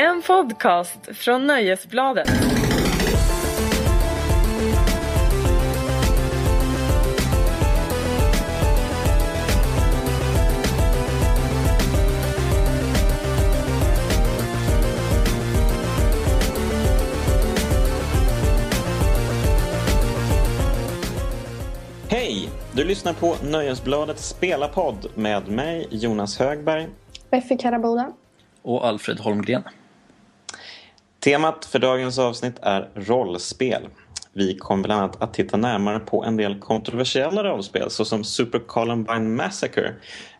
En podcast från Nöjesbladet. Hej! Du lyssnar på Nöjesbladets spelarpodd med mig Jonas Högberg. Beffi Karaboda. och Alfred Holmgren. Temat för dagens avsnitt är rollspel. Vi kommer bland annat att titta närmare på en del kontroversiella rollspel såsom Super Columbine Massacre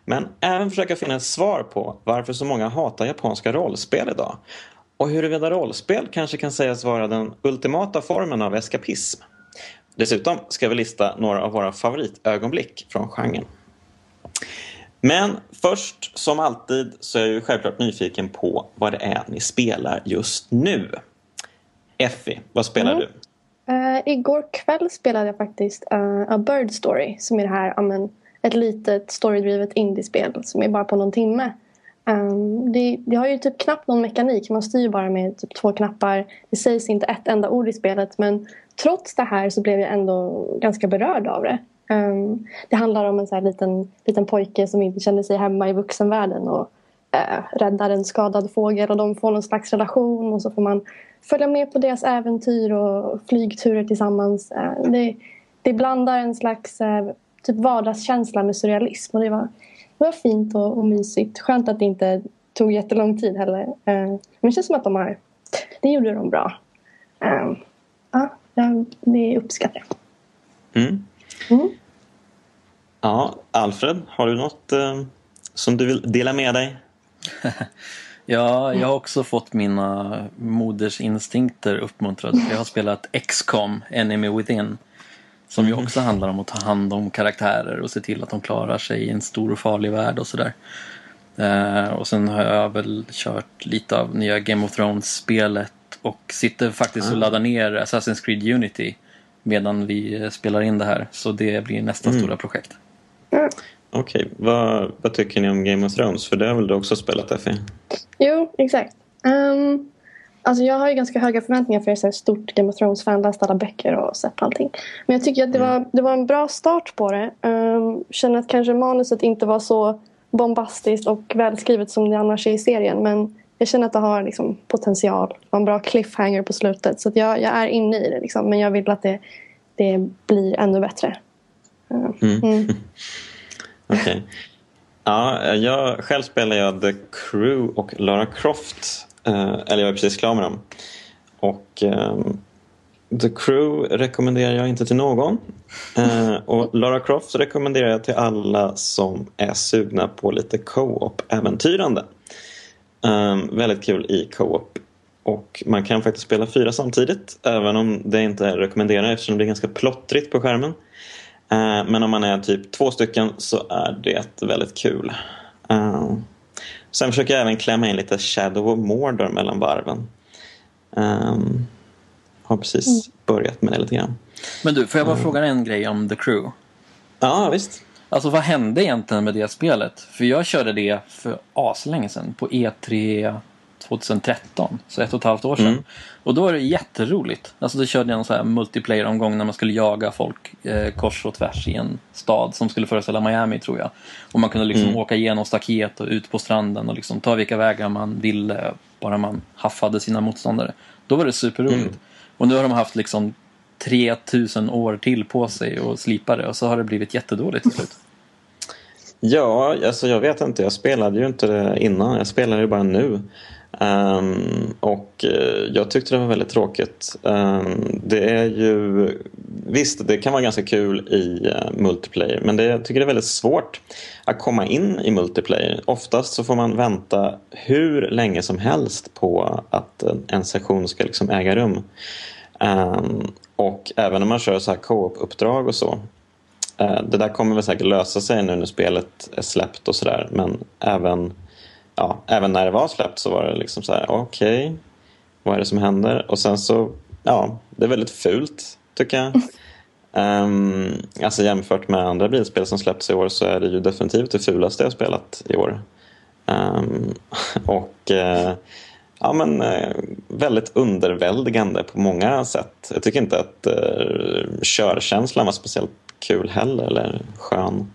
men även försöka finna ett svar på varför så många hatar japanska rollspel idag och huruvida rollspel kanske kan sägas vara den ultimata formen av eskapism. Dessutom ska vi lista några av våra favoritögonblick från genren. Men först, som alltid, så är jag ju självklart nyfiken på vad det är ni spelar just nu. Effie, vad spelar Mm. du? Uh, igår kväll spelade jag faktiskt uh, A Bird Story som är det här, ja, men, ett litet storydrivet indiespel som är bara på någon timme. Um, det, det har ju typ knappt någon mekanik, man styr bara med typ två knappar. Det sägs inte ett enda ord i spelet men trots det här så blev jag ändå ganska berörd av det. Um, det handlar om en så liten, liten pojke som inte känner sig hemma i vuxenvärlden och uh, räddar en skadad fågel och de får någon slags relation och så får man följa med på deras äventyr och flygturer tillsammans. Uh, det, det blandar en slags uh, typ vardagskänsla med surrealism och det var, det var fint och, och mysigt. Skönt att det inte tog jättelång tid heller. Uh, men det känns som att de har, det gjorde de bra. Ja, det uppskattar jag. Mm. Mm. Ja, Alfred, har du något eh, som du vill dela med dig? Ja, jag har också fått mina modersinstinkter uppmuntrade. Jag har spelat XCOM, Enemy Within. Som ju också handlar om att ta hand om karaktärer och se till att de klarar sig i en stor och farlig värld och sådär. Eh, och sen har jag väl kört lite av nya Game of Thrones-spelet och sitter faktiskt och laddar ner Assassin's Creed Unity medan vi eh, spelar in det här. Så det blir nästa stora projekt. Okej, vad, vad tycker ni om Game of Thrones? För det har väl du också spelat, Effie? Jo, exakt. Um, alltså jag har ju ganska höga förväntningar för jag är här stort Game of Thrones-fan, läst alla böcker och sett allting. Men jag tycker att det, var, det var en bra start på det. Um, känner att kanske manuset inte var så bombastiskt och välskrivet som det annars är i serien. Men jag känner att det har liksom potential. Det var en bra cliffhanger på slutet. Så jag, jag är inne i det liksom. Men jag vill att det, det blir ännu bättre. Mm. mm. Okej. Ja, jag, själv spelar jag The Crew och Lara Croft. Eh, eller jag är precis klar med dem. Och ehm, The Crew rekommenderar jag inte till någon. Eh, och Lara Croft rekommenderar jag till alla som är sugna på lite co-op-äventyrande. Ehm, väldigt kul i co-op. Och man kan faktiskt spela fyra samtidigt. Även om det inte är rekommenderat eftersom det blir ganska plottrigt på skärmen. Eh, Men om man är typ två stycken så är det väldigt kul. Eh, Sen försöker jag även klämma in lite Shadow of Mordor mellan varven. Um, har precis börjat med det lite grann. Men du, får jag bara fråga en grej om The Crew? Ja, visst. Alltså vad hände egentligen med det spelet? För jag körde det för aslänge sedan på E3 2013, så ett och ett halvt år sedan. Mm. Och då var det jätteroligt. Alltså då körde jag en sån här multiplayer-omgång när man skulle jaga folk eh, kors och tvärs i en stad som skulle föreställa Miami tror jag. Och man kunde liksom Mm. åka igenom staket och ut på stranden och liksom ta vilka vägar man ville bara man haffade sina motståndare. Då var det superroligt. Mm. Och nu har de haft liksom 3000 år till på sig och slipa det och så har det blivit jättedåligt till slut. Ja, alltså jag vet inte. Jag spelade ju inte det innan. Jag spelade det bara nu. Um, och eh, jag tyckte det var väldigt tråkigt. Um, det är ju... Visst, det kan vara ganska kul i uh, multiplayer. Men det, jag tycker det är väldigt svårt att komma in i multiplayer. Oftast så får man vänta hur länge som helst på att en, en session ska liksom äga rum. Um, och även om man kör så här co-op-uppdrag och så Uh, Det där kommer väl säkert lösa sig nu när spelet är släppt och sådär. Men även, ja, även när det var släppt så var det liksom så här, okej, vad är det som händer? Och sen så, ja, det är väldigt fult tycker jag. Um, alltså jämfört med andra bilspel som släppts i år så är det ju definitivt det fulaste jag spelat i år. Ehm, och eh, ja, men, eh, väldigt underväldigande på många sätt. Jag tycker inte att eh, körkänslan var speciellt kul heller, eller skön.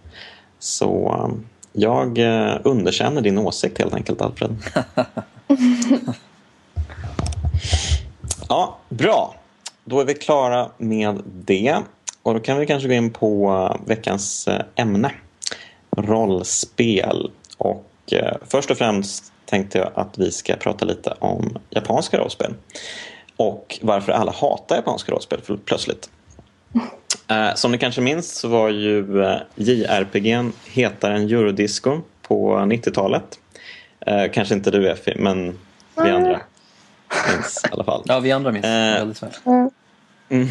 Så eh, jag eh, underkänner din åsikt helt enkelt, Alfred. ja, bra. Då är vi klara med det. Och då kan vi kanske gå in på eh, veckans eh, ämne. Rollspel. Och först och främst tänkte jag att vi ska prata lite om japanska rollspel. Och varför alla hatar japanska rollspel plötsligt. Eh, som ni kanske minns så var ju eh, JRPG hetare än Eurodisco på 90-talet. Eh, kanske inte du Effie, men vi andra minns i alla fall. Ja, vi andra minns Eh, väldigt väl. Mm.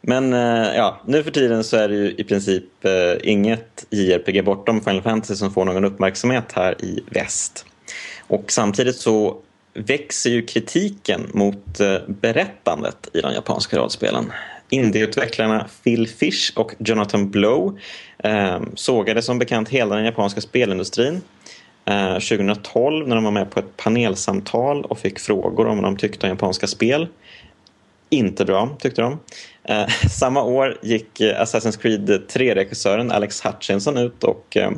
Men eh, ja, nu för tiden så är det ju i princip eh, inget JRPG bortom Final Fantasy som får någon uppmärksamhet här i väst. Och samtidigt så växer ju kritiken mot eh, berättandet i de japanska rollspelen. Indieutvecklarna Phil Fish och Jonathan Blow eh, sågade som bekant hela den japanska spelindustrin eh, 2012 när de var med på ett panelsamtal och fick frågor om vad de tyckte om japanska spel. Inte bra, tyckte de. Eh, samma år gick Assassin's Creed 3-regissören Alex Hutchinson ut och eh,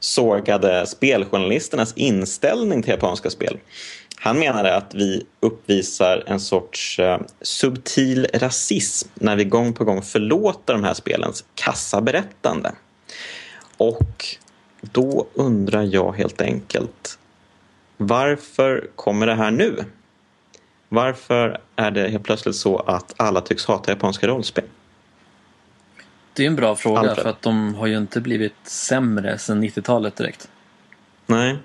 sågade speljournalisternas inställning till japanska spel. Han menade att vi uppvisar en sorts eh, subtil rasism när vi gång på gång förlåter de här spelens kassaberättande. Och då undrar jag helt enkelt varför kommer det här nu? Varför är det helt plötsligt så att alla tycks hata japanska rollspel? Det är en bra fråga Alfred. för att de har ju inte blivit sämre sedan 90-talet direkt. Nej,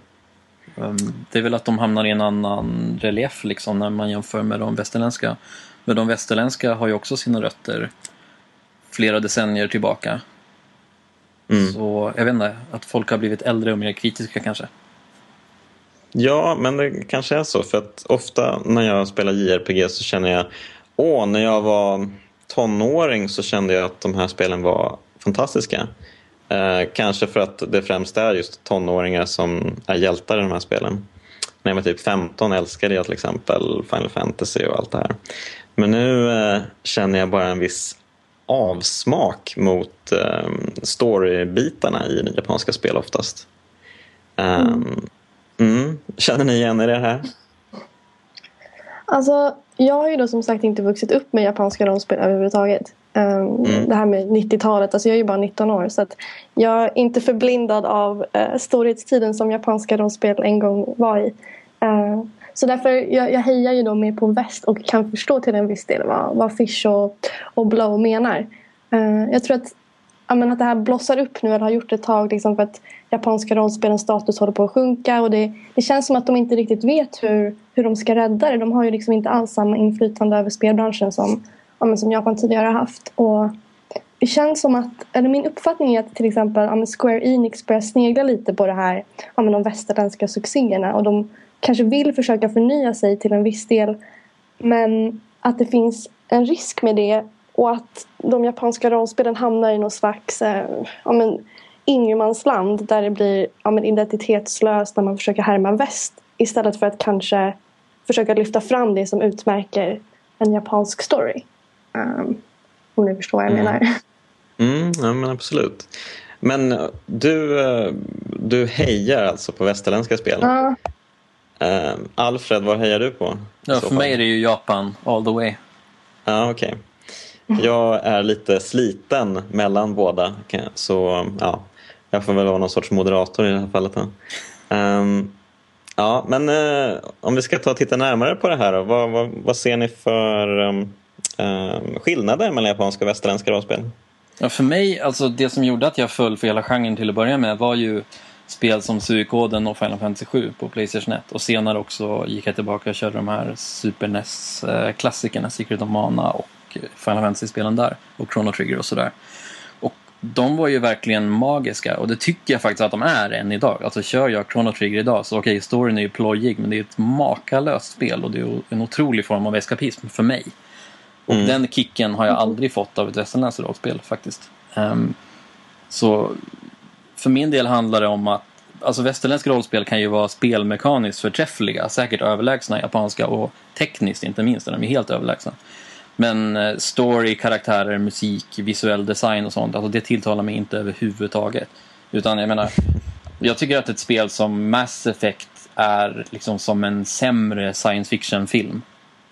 Det är väl att de hamnar i en annan relief liksom när man jämför med de västerländska. Men de västerländska har ju också sina rötter flera decennier tillbaka. Mm. Så jag vet inte, att folk har blivit äldre och mer kritiska kanske. Ja, men det kanske är så. För att ofta när jag spelar JRPG så känner jag Åh, när jag var tonåring så kände jag att de här spelen var fantastiska. Eh, kanske för att det främst är just tonåringar som är hjältar i de här spelen. När jag var typ 15 älskade jag till exempel Final Fantasy och allt det här. Men nu eh, känner jag bara en viss avsmak mot eh, storybitarna i japanska spel oftast. Um, Mm. Känner ni igen er i det här? Alltså, jag har ju då som sagt inte vuxit upp med japanska rollspel överhuvudtaget. Um, Mm. Det här med 90-talet, alltså jag är ju bara 19 år så jag är inte förblindad av uh, storhetstiden som japanska rollspel en gång var i. Uh, så därför jag, jag hejar ju då mer på väst och kan förstå till en viss del vad, vad Fish och, och Blow menar. Uh, jag tror att, ja, men att det här blossar upp nu, eller har gjort ett tag liksom för att japanska rollspelens status håller på att sjunka och det, det känns som att de inte riktigt vet hur, hur de ska rädda det. De har ju liksom inte alls samma inflytande över spelbranschen som, ja, men som Japan tidigare har haft. Och det känns som att, eller min uppfattning är att till exempel ja, Square Enix börjar snegla lite på det här, ja, men de västerländska succéerna och de kanske vill försöka förnya sig till en viss del men att det finns en risk med det och att de japanska rollspelen hamnar i någon slags eh, ja, men, ingenmansland där det blir ja, men identitetslöst när man försöker härma väst istället för att kanske försöka lyfta fram det som utmärker en japansk story. Um, om ni förstår vad jag Mm. menar. Mm, ja, men absolut. Men eh, du, eh, du hejar alltså på västerländska spel? Ja, Eh, Alfred, vad hejar du på? Ja, för mig är det ju Japan all the way. Ja, okej. Jag är lite sliten mellan båda. Så ja, jag får väl vara någon sorts moderator i det här fallet. Då. Ehm, ja, men eh, om vi ska ta och titta närmare på det här. Då, vad, vad, vad ser ni för um, Ehm, skillnader mellan japanska och västerländska rollspel? Ja, för mig, alltså det som gjorde att jag föll för hela genren till att börja med var ju spel som Suikoden och Final Fantasy 7 på Playstation 1. Och senare också gick jag tillbaka och körde de här Super NES-klassikerna, eh, Secret of Mana och Final Fantasy-spelen där. Och Chrono Trigger och sådär. Och de var ju verkligen magiska och det tycker jag faktiskt att de är än idag. Alltså kör jag Chrono Trigger idag så okej, storyn är ju plojig men det är ett makalöst spel och det är en otrolig form av eskapism för mig. Och Mm. den kicken har jag aldrig fått av ett västerländskt rollspel faktiskt. Ehm, så för min del handlar det om att alltså västerländska rollspel kan ju vara spelmekaniskt förträffliga, säkert överlägsna japanska och tekniskt inte minst är de helt överlägsna. Men eh, story, karaktärer, musik, visuell design och sånt, alltså det tilltalar mig inte överhuvudtaget. Utan jag menar, jag tycker att ett spel som Mass Effect är liksom som en sämre science fiction-film.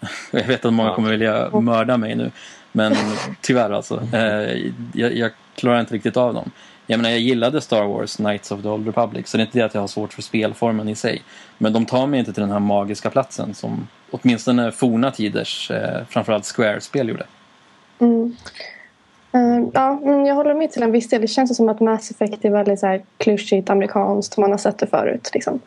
Jag vet att många kommer vilja mörda mig nu. Men tyvärr alltså. Eh, jag, jag klarar inte riktigt av dem. Jag menar, jag gillade Star Wars, Knights of the Old Republic, så det är inte det att jag har svårt för spelformen i sig. Men de tar mig inte till den här magiska platsen som åtminstone forna tiders, eh, framförallt Square-spel gjorde. Mm. Uh, ja, jag håller med till en viss del. Det känns som att Mass Effect är väldigt så här klyschigt amerikanskt. Man har sett det förut. Liksom.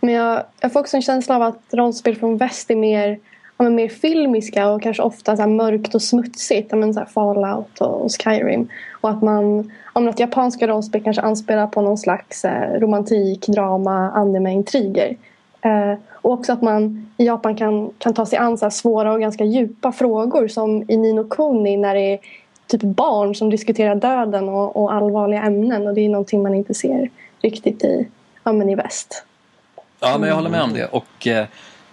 Men jag, jag får också en känsla av att rollspel från väst är mer, ja, mer filmiska och kanske ofta så mörkt och smutsigt. Ja, men så Fallout och, och, Skyrim. Och att man, om att japanska rollspel kanske anspelar på någon slags eh, romantik, drama, anime, intriger. Eh, och också att man i Japan kan, kan ta sig an så svåra och ganska djupa frågor som i Nino Kuni när det är typ barn som diskuterar döden och, och allvarliga ämnen och det är någonting man inte ser riktigt i, ja, men i väst. Ja, men jag håller med om det. Och eh,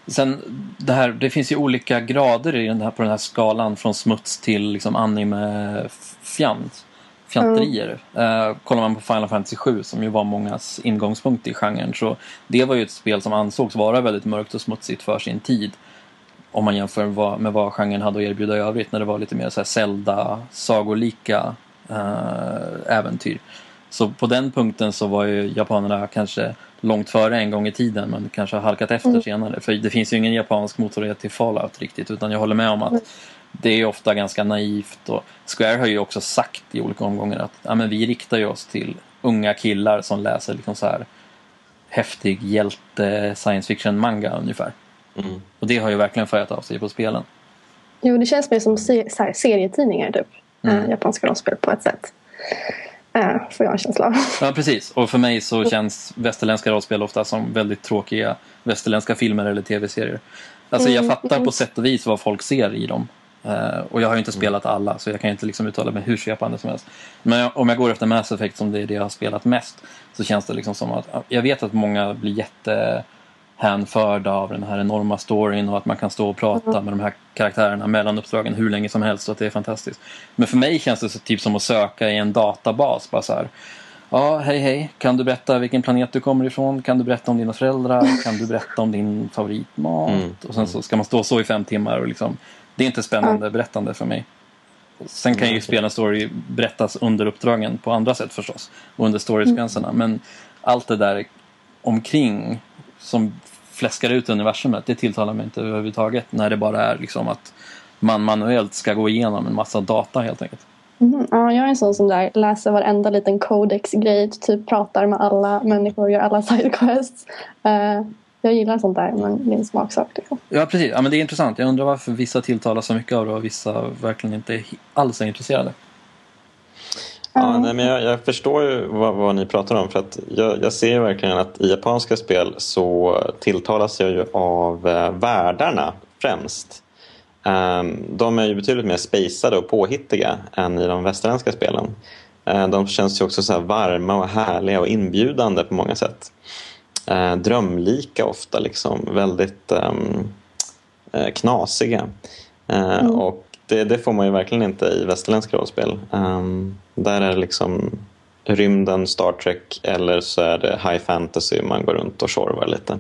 sen det här, det finns ju olika grader i den här, på den här skalan från smuts till liksom anime-fjant. Fjanterier. Mm. Uh, kollar man på Final Fantasy 7 som ju var mångas ingångspunkt i genren så det var ju ett spel som ansågs vara väldigt mörkt och smutsigt för sin tid om man jämför med vad genren hade att erbjuda i övrigt när det var lite mer så här Zelda, sagolika äh, äventyr. Så på den punkten så var ju japanerna kanske långt före en gång i tiden men kanske har halkat efter mm. senare. För det finns ju ingen japansk motsvarighet till Fallout riktigt utan jag håller med om att det är ofta ganska naivt och Square har ju också sagt i olika omgångar att ja, men vi riktar ju oss till unga killar som läser liksom så här häftig hjälte science fiction manga ungefär. Mm. Och det har ju verkligen färgat av sig på spelen. Jo, det känns mer som se serietidningar typ. Mm. Äh, japanska rollspel på ett sätt. Äh, får jag en känsla av. Ja, precis. Och för mig så känns västerländska rollspel ofta som väldigt tråkiga västerländska filmer eller tv-serier. Alltså jag mm. fattar på sätt och vis vad folk ser i dem. Uh, och jag har ju inte spelat alla så jag kan inte liksom uttala mig hur svepande som helst. Men jag, om jag går efter Mass Effect som det är det jag har spelat mest så känns det liksom som att jag vet att många blir jätte hänförda av den här enorma storyn och att man kan stå och prata mm. med de här karaktärerna mellan uppdragen hur länge som helst och att det är fantastiskt. Men för mig känns det så, typ som att söka i en databas. Bara så här, Ja, hej hej. Kan du berätta vilken planet du kommer ifrån? Kan du berätta om dina föräldrar? Kan du berätta om din favoritmat? Mm. Och sen så ska man stå så i fem timmar och liksom, det är inte spännande mm. berättande för mig. Sen kan ju spela story berättas under uppdragen på andra sätt förstås. Och under storiesgränserna. Mm. Men allt det där omkring som fläskar ut universumet, det tilltalar mig inte överhuvudtaget när det bara är liksom att man manuellt ska gå igenom en massa data helt enkelt. Mm, ja, jag är en sån som där läser varenda liten codex-grej, typ pratar med alla människor, gör alla sidequests. Uh, jag gillar sånt där, men det är en smaksak. Liksom. Ja, precis. Ja, men det är intressant. Jag undrar varför vissa tilltalar så mycket av det och vissa verkligen inte alls är intresserade. Ja, nej, men jag, jag förstår ju vad, vad, ni pratar om. För att jag, jag ser verkligen att i japanska spel så tilltalas jag ju av eh, världarna främst. Um, de är ju betydligt mer spacade och påhittiga än i de västerländska spelen. Uh, de känns ju också så varma och härliga och inbjudande på många sätt. Uh, drömlika ofta, liksom. väldigt um, uh, knasiga. Mm. Och det, det, får man ju verkligen inte i västerländska rollspel. Um, där är det liksom rymden, Star Trek eller så är det high fantasy man går runt och tjorvar lite.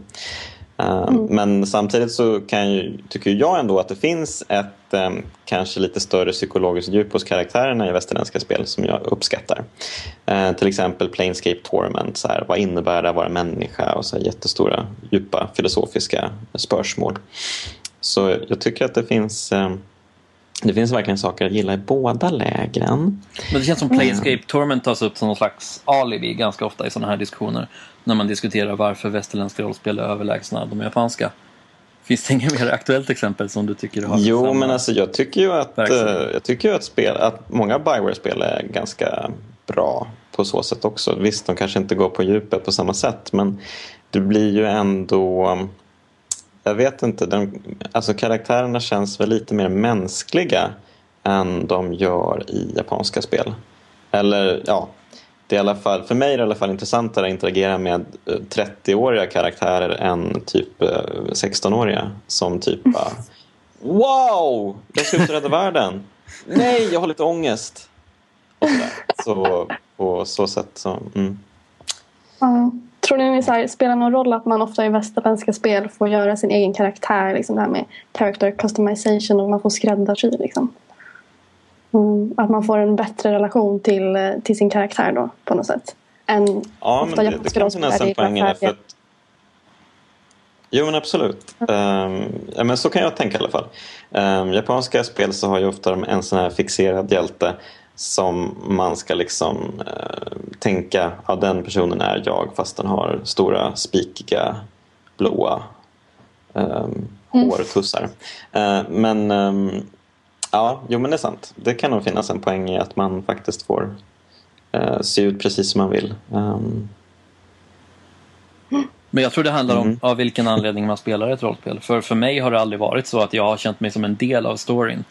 Um, mm. Men samtidigt så kan ju, tycker jag ändå att det finns ett um, kanske lite större psykologiskt djup hos karaktärerna i västerländska spel som jag uppskattar. Uh, till exempel Planescape Torment, så här, vad innebär det att vara människa och så här, jättestora djupa filosofiska spörsmål. Så jag tycker att det finns um, det finns verkligen saker att gilla i båda lägren. Men det känns som Planescape Torment tas upp som någon slags alibi ganska ofta i sådana här diskussioner. När man diskuterar varför västerländska rollspel är överlägsna de japanska. Finns det inget mer aktuellt exempel som du tycker har Jo, men alltså jag tycker ju att, uh, jag tycker ju att, spel, att många Bioware-spel är ganska bra på så sätt också. Visst, de kanske inte går på djupet på samma sätt men det blir ju ändå jag vet inte, den, alltså karaktärerna känns väl lite mer mänskliga än de gör i japanska spel. Eller ja, det är i alla fall, för mig är det i alla fall intressantare att interagera med 30-åriga eh, karaktärer än typ 16-åriga som typ bara Wow! Jag ska ut och rädda världen! Nej, jag har lite ångest! så, på så sätt så, mm. Ja. Tror ni det så här, spelar någon roll att man ofta i västerländska spel får göra sin egen karaktär? Liksom det här med character customization och man får skräddarsy. Liksom. Mm, att man får en bättre relation till, eh, till sin karaktär då på något sätt. Än ja, men det, det kan finnas en poäng i det. För att, jo men absolut. Um, ja, men så kan jag tänka i alla fall. Um, japanska spel så har ju ofta en sån här fixerad hjälte som man ska liksom uh, tänka, ja den personen är jag fast den har stora spikiga blåa um, mm. hårtussar. Uh, men Ja, jo men det är sant. Det kan nog finnas en poäng i att man faktiskt får uh, se ut precis som man vill. Um... Men jag tror det handlar om mm. av vilken anledning man spelar ett rollspel. För för mig har det aldrig varit så att jag har känt mig som en del av storyn.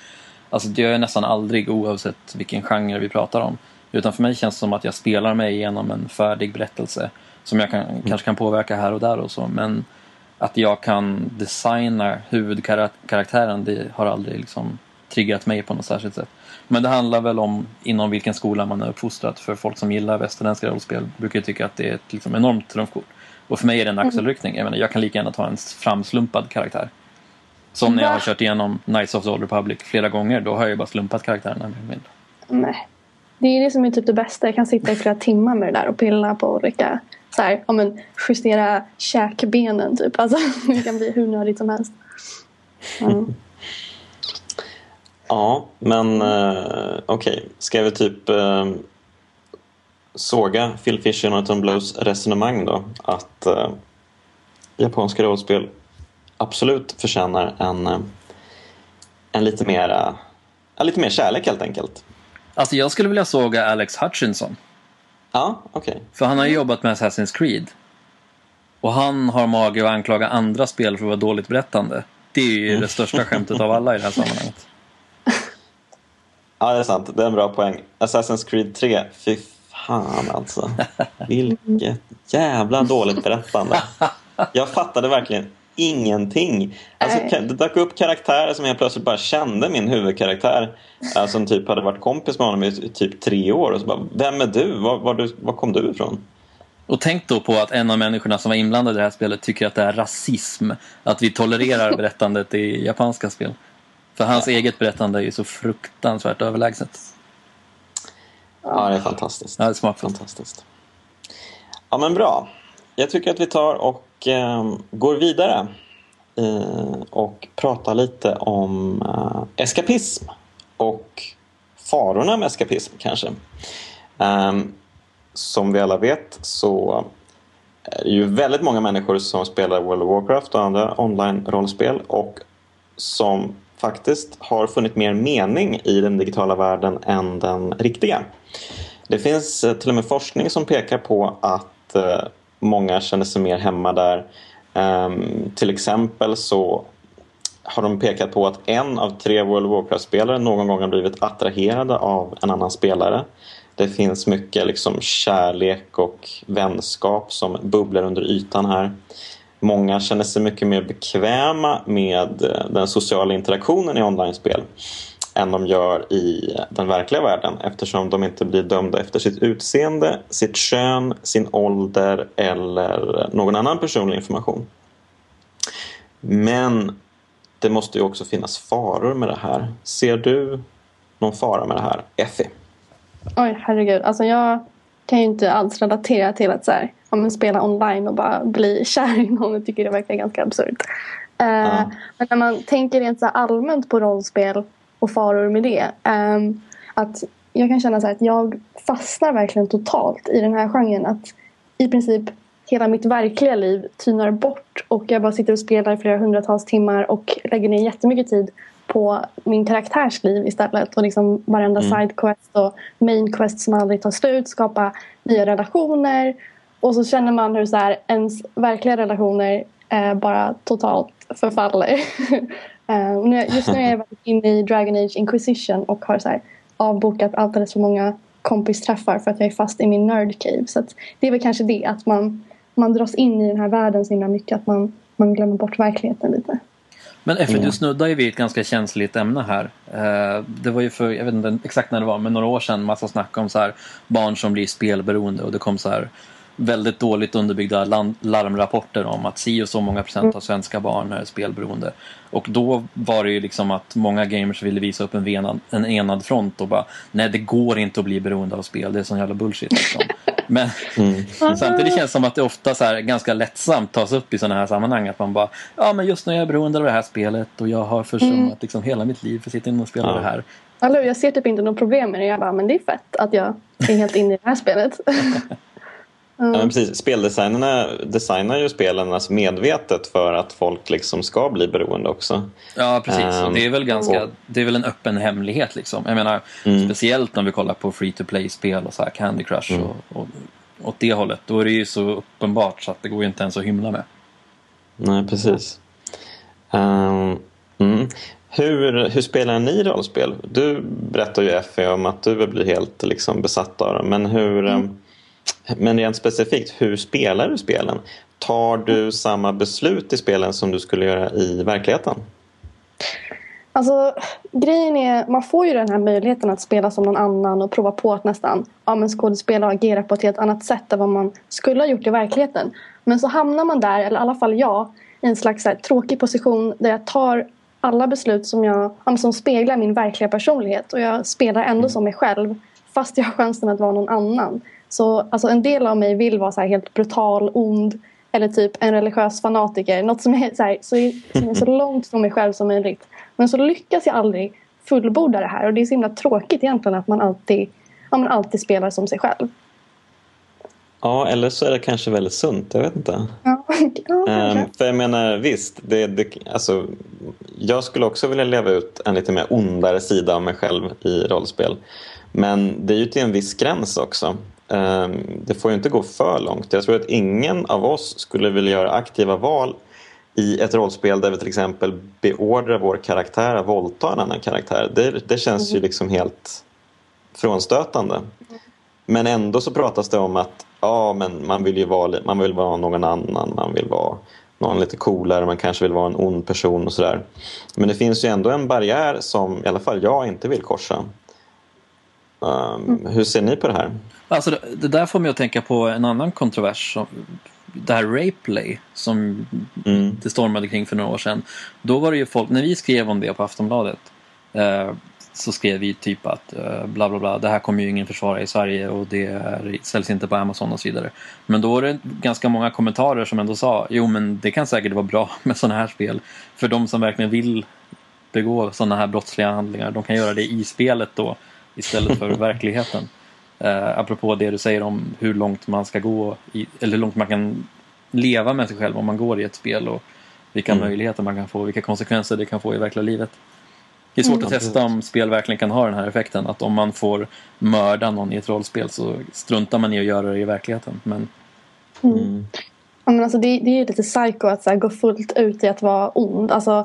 Alltså det gör jag nästan aldrig oavsett vilken genre vi pratar om. Utan för mig känns det som att jag spelar mig igenom en färdig berättelse. Som jag kan, mm. kanske kan påverka här och där och så. Men att jag kan designa huvudkaraktären det har aldrig liksom triggat mig på något särskilt sätt. Men det handlar väl om inom vilken skola man är uppfostrad. För folk som gillar västerländska rollspel brukar tycka att det är ett liksom, enormt trumfkort. Och för mig är det en mm. axelryckning. Jag, menar, jag kan lika gärna ta en framslumpad karaktär. Som när jag har kört igenom Knights of the Old Republic flera gånger. Då har jag ju bara slumpat karaktärerna. Nej. Det är det som är typ det bästa. Jag kan sitta i flera timmar med det där och pilla på olika så här, ja, men, justera käkbenen typ. Alltså, det kan bli hur nördigt som helst. Mm. Ja, men eh, okej. Okay. Ska vi typ eh, såga Phil Fisher och Nathan Blows resonemang då? Att eh, japanska rollspel absolut förtjänar en, eh, en lite mer, uh, lite mer kärlek helt enkelt. Alltså jag skulle vilja såga Alex Hutchinson. Ja, okej. Okay. För han har jobbat med Assassin's Creed. Och han har mage att anklaga andra spel för att vara dåligt berättande. Det är ju mm. det största skämtet av alla i det här sammanhanget. Ja, det är sant. Det är en bra poäng. Assassin's Creed 3, fy fan alltså. Vilket jävla dåligt berättande. Jag fattade verkligen ingenting. Alltså, det dök upp karaktärer som jag plötsligt bara kände min huvudkaraktär. Äh, som typ hade varit kompis med honom i typ tre år. Och så bara, Vem är du? Var, var, du? var kom du ifrån? Och tänk då på att en av människorna som var inblandade i det här spelet tycker att det är rasism. Att vi tolererar berättandet i japanska spel. För hans ja. eget berättande är ju så fruktansvärt överlägset. Ja, det är fantastiskt. Ja, det är smakfullt. Fantastiskt. Ja, men bra. Jag tycker att vi tar och Ehm, går vidare eh, och pratar lite om eh, eskapism och farorna med eskapism kanske. Ehm, som vi alla vet så är det ju väldigt många människor som spelar World of Warcraft och andra online-rollspel och som faktiskt har funnit mer mening i den digitala världen än den riktiga. Det finns eh, till och med forskning som pekar på att många känner sig mer hemma där. Ehm, till exempel så har de pekat på att en av tre World of Warcraft-spelare någon gång har blivit attraherade av en annan spelare. Det finns mycket liksom kärlek och vänskap som bubblar under ytan här. Många känner sig mycket mer bekväma med eh, den sociala interaktionen i online-spel än de gör i den verkliga världen eftersom de inte blir dömda efter sitt utseende, sitt kön, sin ålder eller någon annan personlig information. Men det måste ju också finnas faror med det här. Ser du någon fara med det här, Effie? Oj, herregud. Alltså jag kan ju inte alls relatera till att så här, ja, spela online och bara bli kär i någon. Jag tycker det verkar ganska absurt. Uh, ja. Men när man tänker rent så allmänt på rollspel och faror med det. Um, att jag kan känna så att jag fastnar verkligen totalt i den här genren. Att i princip hela mitt verkliga liv tynar bort och jag bara sitter och spelar i flera hundratals timmar och lägger ner jättemycket tid på min karaktärs liv istället. Och liksom varenda mm. sidequest och main quest som aldrig tar slut. Skapa nya relationer. Och så känner man hur så här, ens verkliga relationer eh, bara totalt förfaller. uh, just nu är jag inne i Dragon Age Inquisition och har så här, avbokat alldeles för många kompisträffar för att jag är fast i min nerd cave. Så att det är väl kanske det att man, man dras in i den här världen så himla mycket att man, man glömmer bort verkligheten lite. Men Effe, du snuddar ju vid ett ganska känsligt ämne här. Eh, det var ju för, jag vet inte exakt när det var, men några år sedan massa snack om så här barn som blir spelberoende och det kom så här väldigt dåligt underbyggda larmrapporter om att si och så många procent av svenska barn är spelberoende. Och då var det ju liksom att många gamers ville visa upp en, venad, en enad front och bara nej det går inte att bli beroende av spel, det är sån jävla bullshit. Liksom. Men mm. samtidigt känns det som att det ofta så här, ganska lättsamt tas upp i sådana här sammanhang att man bara ja men just nu är jag beroende av det här spelet och jag har försummat mm. liksom, hela mitt liv för att sitta inne och spela ja. det här. Alltså, jag ser typ inte något problem med det. Jag bara, men det är fett att jag är helt inne i det här spelet. Mm. Ja, men precis. Speldesignerna designar ju spelen alltså medvetet för att folk liksom ska bli beroende också. Ja, precis. Um, det, är väl ganska, och... det är väl en öppen hemlighet. Liksom. Jag menar, mm. Speciellt om vi kollar på free to play-spel och så här Candy Crush mm. och, och åt det hållet. Då är det ju så uppenbart så att det går ju inte ens att hymla med. Nej, precis. Um, hur, hur spelar ni rollspel? Du berättar ju Effie om att du blir helt liksom, besatt av dem. Men hur... Um, men rent specifikt, hur spelar du spelen? Tar du samma beslut i spelen som du skulle göra i verkligheten? Alltså grejen är, man får ju den här möjligheten att spela som någon annan och prova på att nästan ja, men skådespela och agera på ett helt annat sätt än vad man skulle ha gjort i verkligheten. Men så hamnar man där, eller i alla fall jag, i en slags här, tråkig position där jag tar alla beslut som, jag, som speglar min verkliga personlighet och jag spelar ändå mm. som mig själv fast jag har chansen att vara någon annan. Så alltså, en del av mig vill vara så helt brutal, ond eller typ en religiös fanatiker. Något som är så, här, så, som är så långt från mig själv som möjligt. Men så lyckas jag aldrig fullborda det här och det är så himla tråkigt egentligen att man alltid, ja, man alltid spelar som sig själv. Ja, eller så är det kanske väldigt sunt. Jag vet inte. Ja, um, för jag menar visst, det, det, alltså, jag skulle också vilja leva ut en lite mer ondare sida av mig själv i rollspel. Men det är ju till en viss gräns också. Ehm, det får ju inte gå för långt. Jag tror att ingen av oss skulle vilja göra aktiva val i ett rollspel där vi till exempel beordrar vår karaktär att våldta en annan karaktär. Det, det känns ju mm. liksom helt frånstötande. Men ändå så pratas det om att ja, men man vill ju vara, man vill vara någon annan, man vill vara någon lite coolare, man kanske vill vara en ond person och sådär. Men det finns ju ändå en barriär som i alla fall jag inte vill korsa. Um. Hur ser ni på det här? Alltså det, det, där får mig att tänka på en annan kontrovers. Som, det här Rapeplay som mm. det stormade kring för några år sedan. Då var det ju folk, när vi skrev om det på Aftonbladet eh, så skrev vi typ att eh, bla bla bla, det här kommer ju ingen försvara i Sverige och det är, säljs inte på Amazon och så vidare. Men då var det ganska många kommentarer som ändå sa, jo men det kan säkert vara bra med sådana här spel. För de som verkligen vill begå sådana här brottsliga handlingar, de kan göra det i spelet då istället för verkligheten. Uh, apropå det du säger om hur långt man ska gå, i, eller hur långt man kan leva med sig själv om man går i ett spel och vilka mm. möjligheter man kan få, vilka konsekvenser det kan få i verkliga livet. Det är svårt mm, att testa om spel verkligen kan ha den här effekten. Att om man får mörda någon i ett rollspel så struntar man i att göra det i verkligheten. Men... Mm. mm. Ja, men alltså det, det är lite psycho att så här, gå fullt ut i att vara ond. Alltså...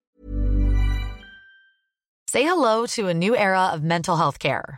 Say hello to a new era of mental health care.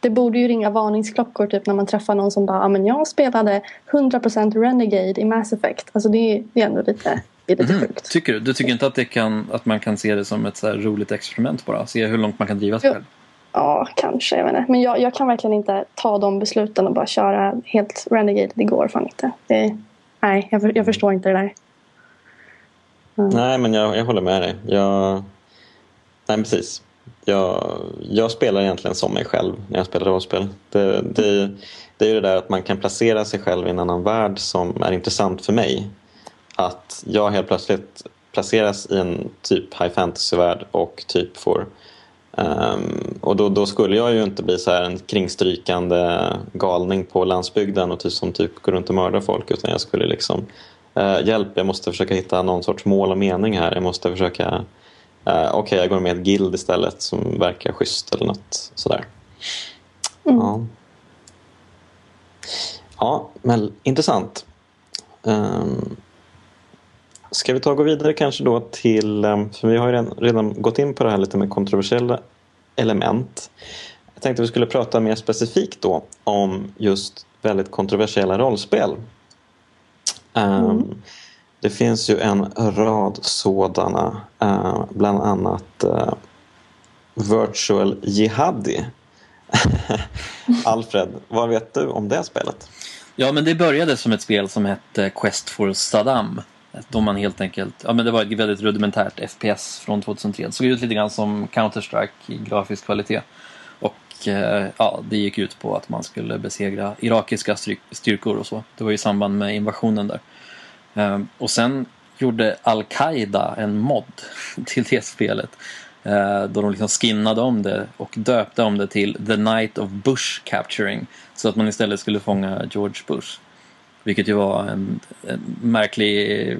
Det borde ju ringa varningsklockor typ när man träffar någon som bara, ah, men jag spelade 100% Renegade i Mass Effect. Alltså det, det är ändå lite det är lite mm. sjukt. Tycker du? Du tycker inte att, det kan, att man kan se det som ett så roligt experiment bara? Se hur långt man kan driva sig själv? Ja, kanske. Jag inte. Men jag, jag, kan verkligen inte ta de besluten och bara köra helt Renegade. Det går fan inte. Det, nej, jag, jag förstår inte det där. Nej, men jag, jag håller med dig. Jag... Nej, precis. Jag, jag spelar egentligen som mig själv när jag spelar rollspel. Det, det, det är ju det där att man kan placera sig själv i en annan värld som är intressant för mig. Att jag helt plötsligt placeras i en typ high fantasy-värld och typ får Um, och då, då, skulle jag ju inte bli så här en kringstrykande galning på landsbygden och typ, som typ går runt och mördar folk utan jag skulle liksom uh, hjälp, jag måste försöka hitta någon sorts mål och mening här. Jag måste försöka uh, okej, okay, jag går med ett guild istället som verkar schysst eller något sådär. Mm. Ja. ja, men intressant. Um, Ska vi ta och gå vidare kanske då till, ehm, för vi har ju redan, redan gått in på det här lite med kontroversiella element. Jag tänkte att vi skulle prata mer specifikt då om just väldigt kontroversiella rollspel. Ehm, mm. Det finns ju en rad sådana, eh, bland annat eh, Virtual Jihadi. Alfred, vad vet du om det spelet? Ja, men det började som ett spel som hette Quest for Saddam då man helt enkelt, ja men det var ett väldigt rudimentärt FPS från 2003. Det såg ut lite grann som Counter-Strike i grafisk kvalitet. Och eh, ja, det gick ut på att man skulle besegra irakiska styrkor och så. Det var i samband med invasionen där. Ehm, och sen gjorde Al-Qaida en mod till det spelet. Eh, då de liksom skinnade om det och döpte om det till The Night of Bush Capturing. Så att man istället skulle fånga George Bush. Vilket ju var en, en märklig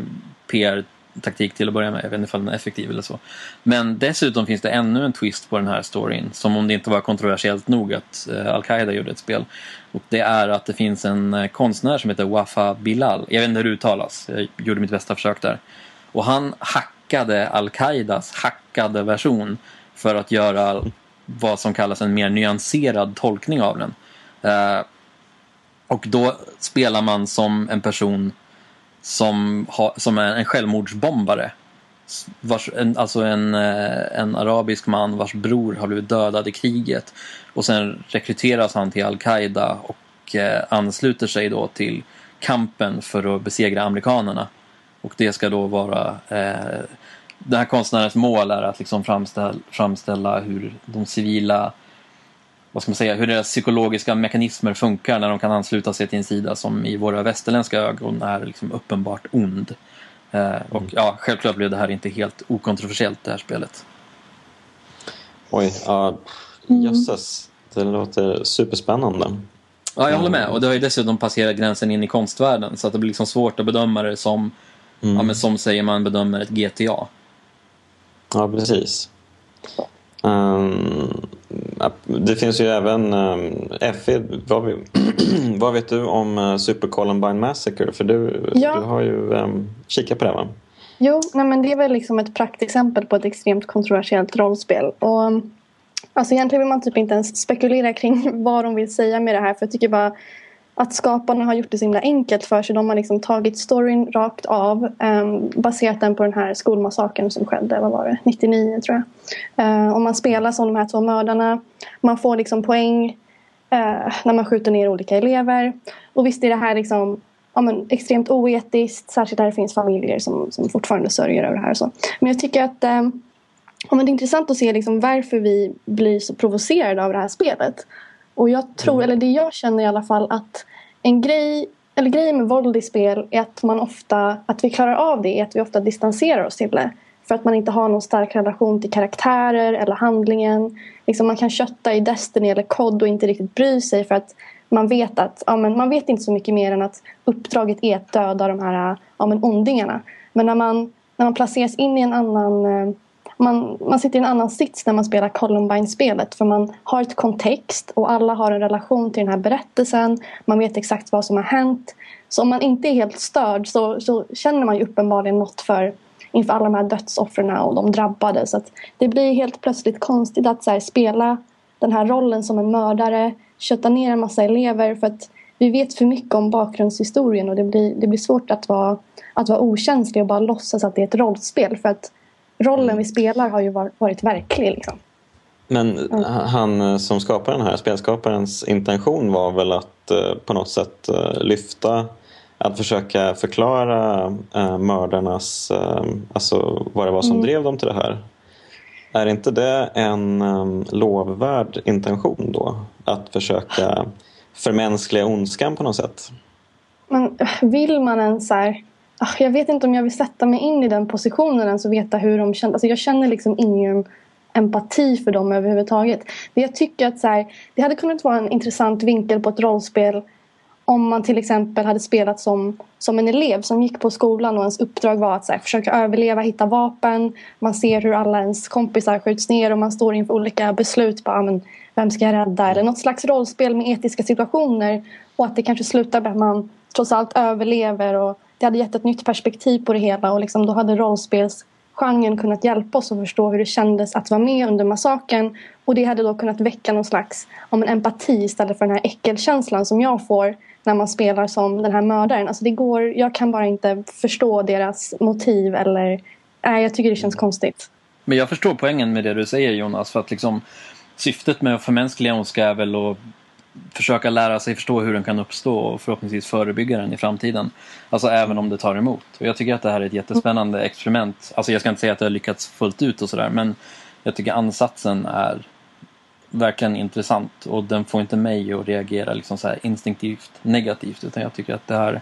taktik till att börja med. Jag vet inte om den är effektiv eller så. Men dessutom finns det ännu en twist på den här storyn. Som om det inte var kontroversiellt nog att uh, Al-Qaida gjorde ett spel. Och det är att det finns en uh, konstnär som heter Wafa Bilal. Jag vet inte hur det uttalas. Jag gjorde mitt bästa försök där. Och han hackade Al-Qaidas hackade version för att göra vad som kallas en mer nyanserad tolkning av den. Uh, och då spelar man som en person som, ha, som är en självmordsbombare. Vars, en, alltså en, eh, en arabisk man vars bror har blivit dödad i kriget. Och sen rekryteras han till Al-Qaida och eh, ansluter sig då till kampen för att besegra amerikanerna. Och det ska då vara eh, den här konstnärens mål är att liksom framställa, framställa hur de civila vad ska man säga, hur deras psykologiska mekanismer funkar när de kan ansluta sig till en sida som i våra västerländska ögon är liksom uppenbart ond. Eh, och mm. ja, självklart blev det här inte helt okontroversiellt det här spelet. Oj, ja, mm. jösses. Det låter superspännande. Ja, jag håller med. Och det har ju dessutom passerat gränsen in i konstvärlden så att det blir liksom svårt att bedöma det som, mm. ja, men som säger man bedömer ett GTA. Ja, precis. Um, det finns ju även um, FE, vad, vad, vet du om uh, Super Columbine Massacre? För du, ja. du har ju um, kikat på det va? Jo, nej, men det är väl liksom ett praktexempel på ett extremt kontroversiellt rollspel. Och, alltså egentligen vill man typ inte ens spekulera kring vad de vill säga med det här för jag tycker bara att skaparna har gjort det så himla enkelt för sig. De har liksom tagit storyn rakt av. Um, baserat den på den här skolmassakern som skedde, vad var det, 99 tror jag. Uh, och man spelar som de här två mördarna. Man får liksom poäng uh, när man skjuter ner olika elever. Och visst är det här liksom ja, men, extremt oetiskt. Särskilt där det finns familjer som, som fortfarande sörjer över det här. Och så. Men jag tycker att um, ja, men det är intressant att se liksom varför vi blir så provocerade av det här spelet. Och jag tror, mm. eller det jag känner i alla fall att en grej, eller grejen med våld i spel är att man ofta, att vi klarar av det är att vi ofta distanserar oss till det. För att man inte har någon stark relation till karaktärer eller handlingen. Liksom man kan kötta i Destiny eller COD och inte riktigt bry sig för att man vet att, ja, men man vet inte så mycket mer än att uppdraget är att döda de här ja, men ondingarna. Men när man, när man placeras in i en annan eh, man, man sitter i en annan sits när man spelar Columbine-spelet för man har ett kontext och alla har en relation till den här berättelsen. Man vet exakt vad som har hänt. Så om man inte är helt störd så, så känner man ju uppenbarligen något för inför alla de här dödsoffren och de drabbade. Så det blir helt plötsligt konstigt att här, spela den här rollen som en mördare, kötta ner en massa elever för att vi vet för mycket om bakgrundshistorien och det blir, det blir svårt att vara, att vara okänslig och bara låtsas att det är ett rollspel. För att rollen vi spelar har ju varit verklig. Liksom. Men mm. han eh, som skapar den här spelskaparens intention var väl att eh, på något sätt eh, lyfta att försöka förklara uh, mördarnas, alltså vad det var som mm. drev dem till det här. Är inte det en um, lovvärd intention då? Att försöka förmänskliga ondskan på något sätt? Men vill man ens så här, Ah, jag vet inte om jag vill sätta mig in i den positionen ens och veta hur de känner. Alltså jag känner liksom ingen empati för dem överhuvudtaget. Men jag tycker att så här, det hade kunnat vara en intressant vinkel på ett rollspel om man till exempel hade spelat som, som en elev som gick på skolan och ens uppdrag var att här, försöka överleva, hitta vapen. Man ser hur alla ens kompisar skjuts ner och man står inför olika beslut. Bara, ah, men, vem ska jag rädda? Eller något slags rollspel med etiska situationer. Och att det kanske slutar med att man trots allt överlever. Och det hade gett ett nytt perspektiv på det hela och liksom, då hade rollspelsgenren kunnat hjälpa oss att förstå hur det kändes att vara med under massakern. Och det hade då kunnat väcka någon slags om en empati istället för den här äckelkänslan som jag får när man spelar som den här mördaren. Alltså det går, jag kan bara inte förstå deras motiv eller nej, jag tycker det känns konstigt. Men jag förstår poängen med det du säger Jonas. För att liksom, syftet med att förmänskliga ondska är väl att försöka lära sig förstå hur den kan uppstå och förhoppningsvis förebygga den i framtiden. Alltså även om det tar emot. Och jag tycker att det här är ett jättespännande experiment. Alltså jag ska inte säga att det har lyckats fullt ut och sådär men jag tycker ansatsen är verkligen intressant och den får inte mig att reagera liksom så instinktivt negativt utan jag tycker att det här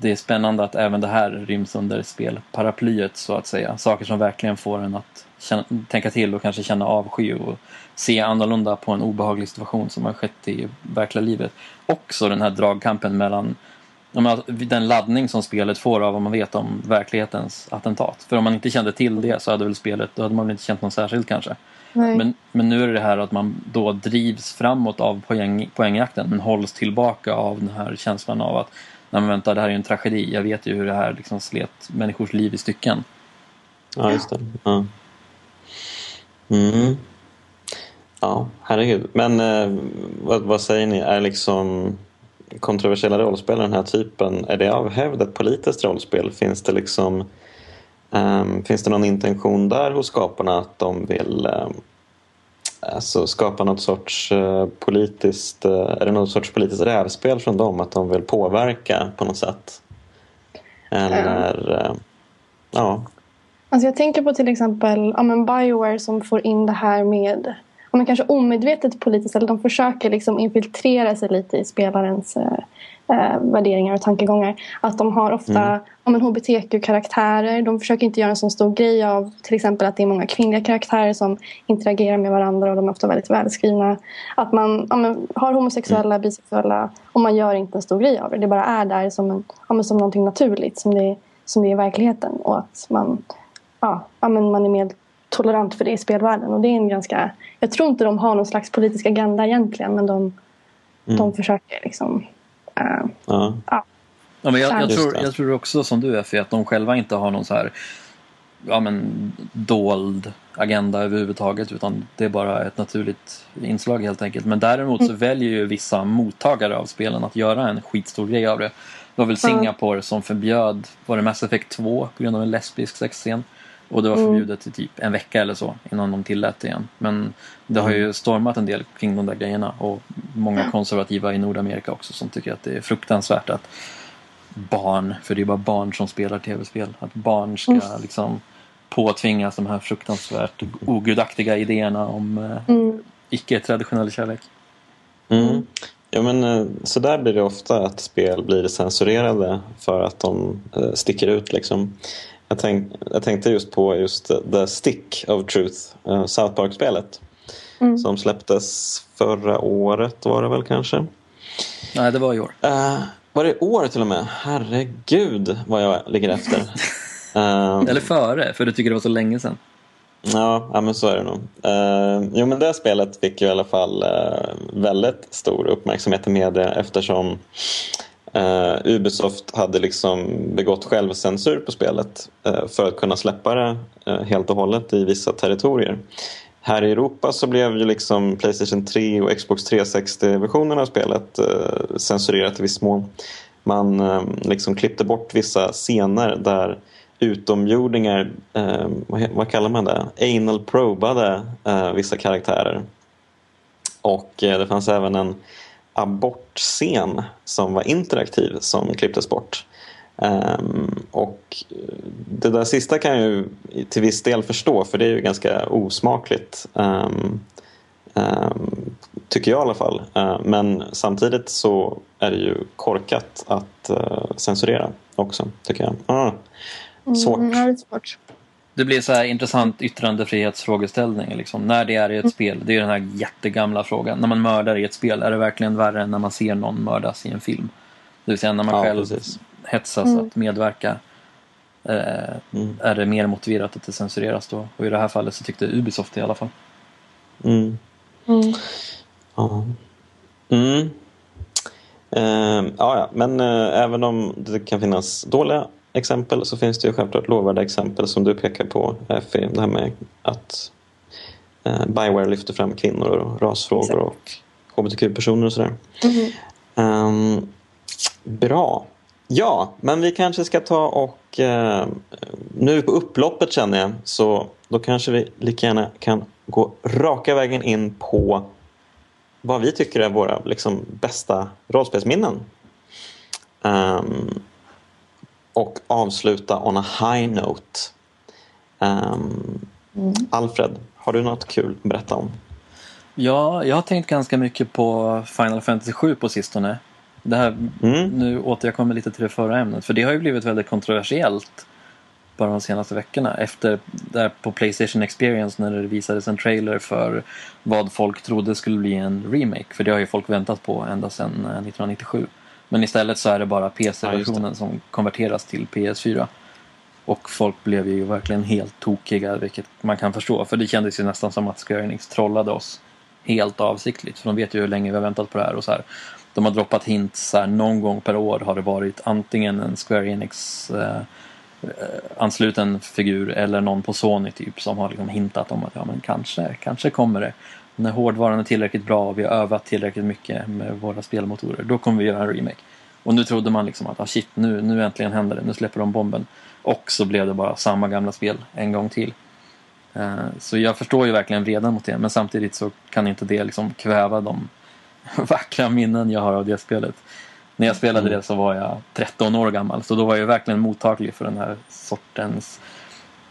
det är spännande att även det här ryms under spelparaplyet så att säga. Saker som verkligen får en att känna, tänka till och kanske känna avsky och se annorlunda på en obehaglig situation som har skett i verkliga livet. Också den här dragkampen mellan den laddning som spelet får av vad man vet om verklighetens attentat. För om man inte kände till det så hade väl spelet, då hade man väl inte känt något särskilt kanske. Men, men nu är det det här att man då drivs framåt av poäng, poängjakten men hålls tillbaka av den här känslan av att nej men vänta, det här är ju en tragedi. Jag vet ju hur det här liksom slet människors liv i stycken. Ja, just det. Ja. Mm. Ja, herregud. Men eh, vad, vad, säger ni? Är liksom kontroversiella rollspel den här typen, är det av hävd ett politiskt rollspel? Finns det liksom um, Finns det någon intention där hos skaparna att de vill um, alltså skapa något sorts uh, politiskt, uh, är det något sorts politiskt rävspel från dem? Att de vill påverka på något sätt? Eller, uh, ja. Alltså jag tänker på till exempel ja, men Bioware som får in det här med men kanske omedvetet politiskt eller de försöker liksom infiltrera sig lite i spelarens eh, eh värderingar och tankegångar. Att de har ofta mm. ja, hbtq-karaktärer. De försöker inte göra en så stor grej av till exempel att det är många kvinnliga karaktärer som interagerar med varandra och de är ofta väldigt välskrivna. Att man ja, men, har homosexuella, mm. bisexuella och man gör inte en stor grej av det. Det bara är där som, en, ja, men, som någonting naturligt som det, som det är i verkligheten. Och att man, ja, ja, men man är med tolerant för det i spelvärlden. Och det är en ganska, jag tror inte de har någon slags politisk agenda egentligen men de, mm. de försöker liksom... Uh, ja. ja. Ja, men jag, jag, tror, jag tror också som du Effie att de själva inte har någon så här ja, men, dold agenda överhuvudtaget utan det är bara ett naturligt inslag helt enkelt. Men däremot så mm. väljer ju vissa mottagare av spelen att göra en skitstor grej av det. Det var väl Singapore som förbjöd, var det Mass Effect 2 på grund av en lesbisk sexscen? Och det var mm. förbjudet i typ en vecka eller så innan de tillät det igen. Men det har ju mm. stormat en del kring de där grejerna och många konservativa i Nordamerika också som tycker att det är fruktansvärt att barn, för det är bara barn som spelar tv-spel, att barn ska mm. liksom påtvingas de här fruktansvärt ogudaktiga idéerna om eh, mm. icke-traditionell kärlek. Mm. Ja men eh, så där blir det ofta att spel blir censurerade för att de eh, sticker ut liksom. Jag, tänk, jag tänkte just på just The Stick of Truth, uh, South Park-spelet. Mm. Som släpptes förra året var det väl kanske? Nej, det var i år. Uh, var det i år till och med? Herregud vad jag ligger efter. uh, Eller före, för du tycker det var så länge sedan. Ja, ja men så är det nog. Uh, jo men det spelet fick ju i alla fall uh, väldigt stor uppmärksamhet i media eftersom Uh, Ubisoft hade liksom begått självcensur på spelet uh, för att kunna släppa det uh, helt och hållet i vissa territorier. Här i Europa så blev ju liksom Playstation 3 och Xbox 360-versionen av spelet censurerat i viss mån. Man liksom klippte bort vissa scener där utomjordingar, vad kallar man det, anal probade vissa karaktärer. Och det fanns även en abortscen som var interaktiv som klipptes bort. Um, och det där sista kan jag ju till viss del förstå för det är ju ganska osmakligt. Um, um, tycker jag i alla fall. Uh, men samtidigt så är det ju korkat att uh, censurera också tycker jag. Uh, svårt. Mm, det är svårt. Det blir så här intressant yttrandefrihetsfrågeställning. Liksom. När det är i ett spel, det är den här jättegamla frågan. När man mördar i ett spel, är det verkligen värre än när man ser någon mördas i en film? Det vill säga när man Ja, själv precis. hetsas Mm. att medverka. Eh, Mm. Är det mer motiverat att det censureras då? Och i det här fallet så tyckte Ubisoft det i alla fall. Mm. Mm. Ja. Mm. Ehm, ja, ja, men eh, även om det kan finnas dåliga exempel så finns det ju självklart lovvärda exempel som du pekar på, Effie. Det här med att uh, Bioware lyfter fram kvinnor och rasfrågor Exakt. och hbtq-personer och sådär. Mhm. Ehm, bra. Ja, men vi kanske ska ta och eh, nu på upploppet känner jag så då kanske vi lika gärna kan gå raka vägen in på vad vi tycker är våra liksom, bästa rollspelsminnen. Ehm, och avsluta on a high note. Ehm, Mm. Alfred, har du något kul att berätta om? Ja, jag har tänkt ganska mycket på Final Fantasy 7 på sistone. Det här, Mm. Nu återkommer jag lite till det förra ämnet, för det har ju blivit väldigt kontroversiellt bara de senaste veckorna. Efter där på Playstation Experience när det visades en trailer för vad folk trodde skulle bli en remake. För det har ju folk väntat på ända sedan eh, 1997. Men istället så är det bara Ja, PC-versionen som konverteras till PS4. Och folk blev ju verkligen helt tokiga, vilket man kan förstå. För det kändes ju nästan som att Square Enix trollade oss helt avsiktligt. För de vet ju hur länge vi har väntat på det här. Och så här. De har droppat hints, så här, någon gång per år har det varit antingen en Square Enix eh, ansluten figur eller någon på Sony typ som har liksom hintat om att ja men kanske, kanske kommer det. När hårdvaran är tillräckligt bra och vi har övat tillräckligt mycket med våra spelmotorer, då kommer vi göra en remake. Och nu trodde man liksom att ah, shit, nu, nu äntligen händer det, nu släpper de bomben. Och så blev det bara samma gamla spel en gång till. Eh, Så jag förstår ju verkligen vreden mot det, men samtidigt så kan inte det liksom kväva de vackra minnen jag har av det spelet. När jag spelade Mm. det så var jag 13 år gammal, så då var jag verkligen mottaglig för den här sortens